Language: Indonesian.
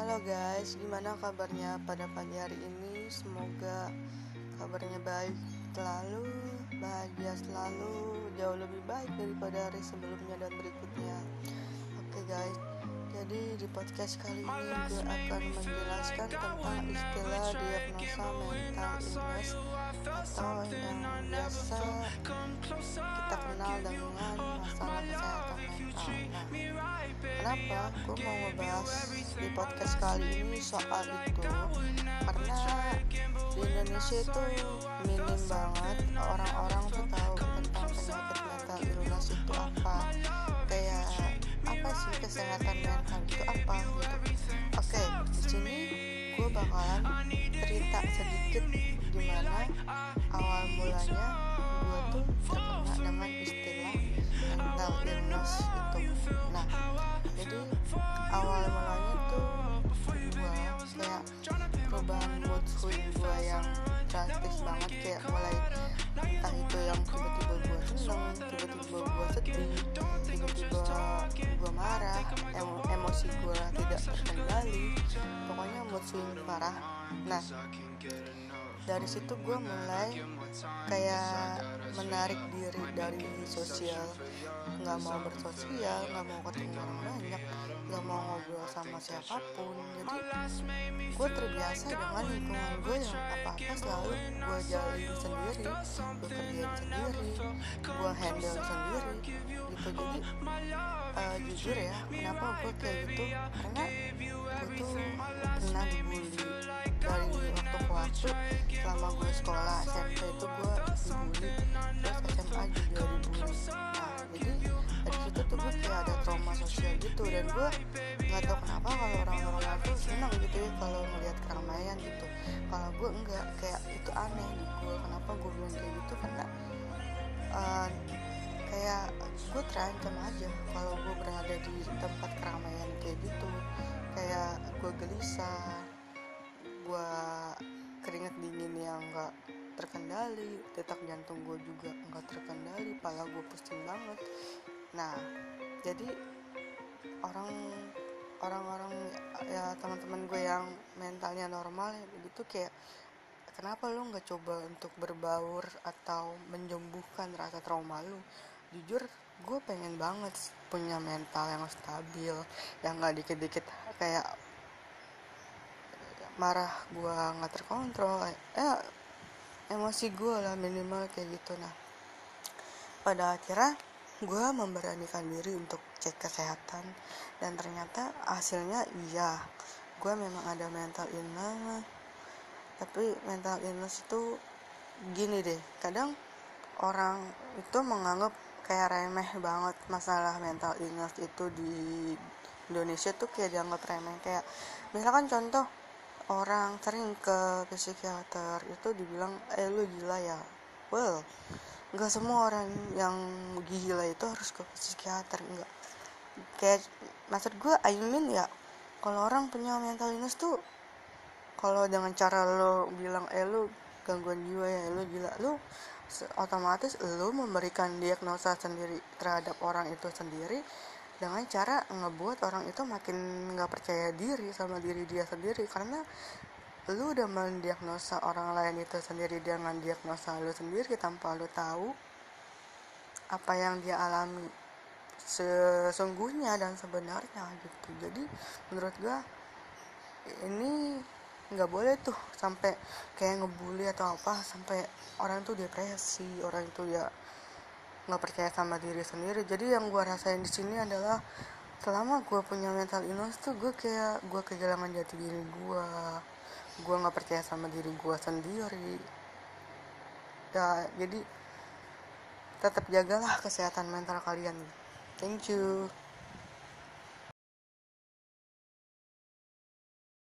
Halo guys, gimana kabarnya pada pagi hari ini? Semoga kabarnya baik selalu, bahagia selalu, jauh lebih baik daripada hari sebelumnya dan berikutnya. Oke guys, jadi di podcast kali ini gue akan menjelaskan tentang istilah diagnosa mental illness atau yang biasa kita kenal dengan masalah kenapa gue mau ngebahas di podcast kali ini soal itu? Karena di Indonesia itu minim banget orang-orang tuh tahu tentang penyakit mental illness itu apa. Kayak apa sih kesehatan mental itu apa gitu. Oke, di sini gue bakalan cerita sedikit gimana perubahan mood swing gue yang drastis banget kayak mulai entah itu yang tiba-tiba gue seneng tiba-tiba gue sedih tiba-tiba gue marah em emosi gue tidak terkendali. Pokoknya mood swing parah. Nah dari situ gue mulai kayak menarik diri dari sosial. Nggak mau bersosial nggak mau ketemu orang banyak nggak mau ngobrol sama siapa pun. Jadi gue terbiasa dengan lingkungan gue yang apa-apa selalu gue jalin sendiri gue kerjain sendiri gue handle sendiri gitu. Jadi uh, jujur ya kenapa gue kayak gitu? Karena tuh pernah dibully dari waktu ke waktu selama gue sekolah SMP itu gue dibully terus SMA juga dibully nah jadi dari situ tuh gue kayak ada trauma sosial gitu dan gue nggak tahu kenapa kalau orang-orang tuh senang gitu ya kalau melihat keramaian gitu. Kalau gue enggak kayak itu aneh di gue. Kenapa gue bilang kayak gitu? Karena uh, kayak gue terancam aja kalau gue berada di tempat keramaian kayak gitu. Kayak gue gelisah gue yang enggak terkendali detak jantung gue juga enggak terkendali pala gue pusing banget. Nah jadi orang orang-orang ya teman-teman gue yang mentalnya normal gitu kayak kenapa lu nggak coba untuk berbaur atau menyembuhkan rasa trauma lu? Jujur gue pengen banget punya mental yang stabil yang nggak dikit-dikit kayak marah gue nggak terkontrol eh emosi gue lah minimal kayak gitu. Nah pada akhirnya gue memberanikan diri untuk cek kesehatan dan ternyata hasilnya iya. Gue memang ada mental illness tapi mental illness itu gini deh kadang orang itu menganggap kayak remeh banget masalah mental illness itu di Indonesia tuh kayak dianggap remeh. Kayak misalkan contoh orang sering ke psikiater itu dibilang eh lu gila ya. Well nggak semua orang yang gila itu harus ke psikiater enggak kayak maksud gue I mean ya kalau orang punya mental illness tuh kalau dengan cara lo bilang eh lu gangguan jiwa ya lu gila lu otomatis lu memberikan diagnosa sendiri terhadap orang itu sendiri dengan cara ngebuat orang itu makin nggak percaya diri sama diri dia sendiri. Karena lu udah mendiagnosa orang lain itu sendiri dengan diagnosa lu sendiri tanpa lu tahu apa yang dia alami sesungguhnya dan sebenarnya gitu. Jadi menurut gua ini nggak boleh tuh sampai kayak ngebully atau apa sampai orang tuh depresi orang itu ya nggak percaya sama diri sendiri. Jadi yang gue rasain di sini adalah selama gue punya mental illness tuh gue kayak gue kehilangan jati diri gue gue nggak percaya sama diri gue sendiri. Ya jadi tetap jagalah kesehatan mental kalian. Thank you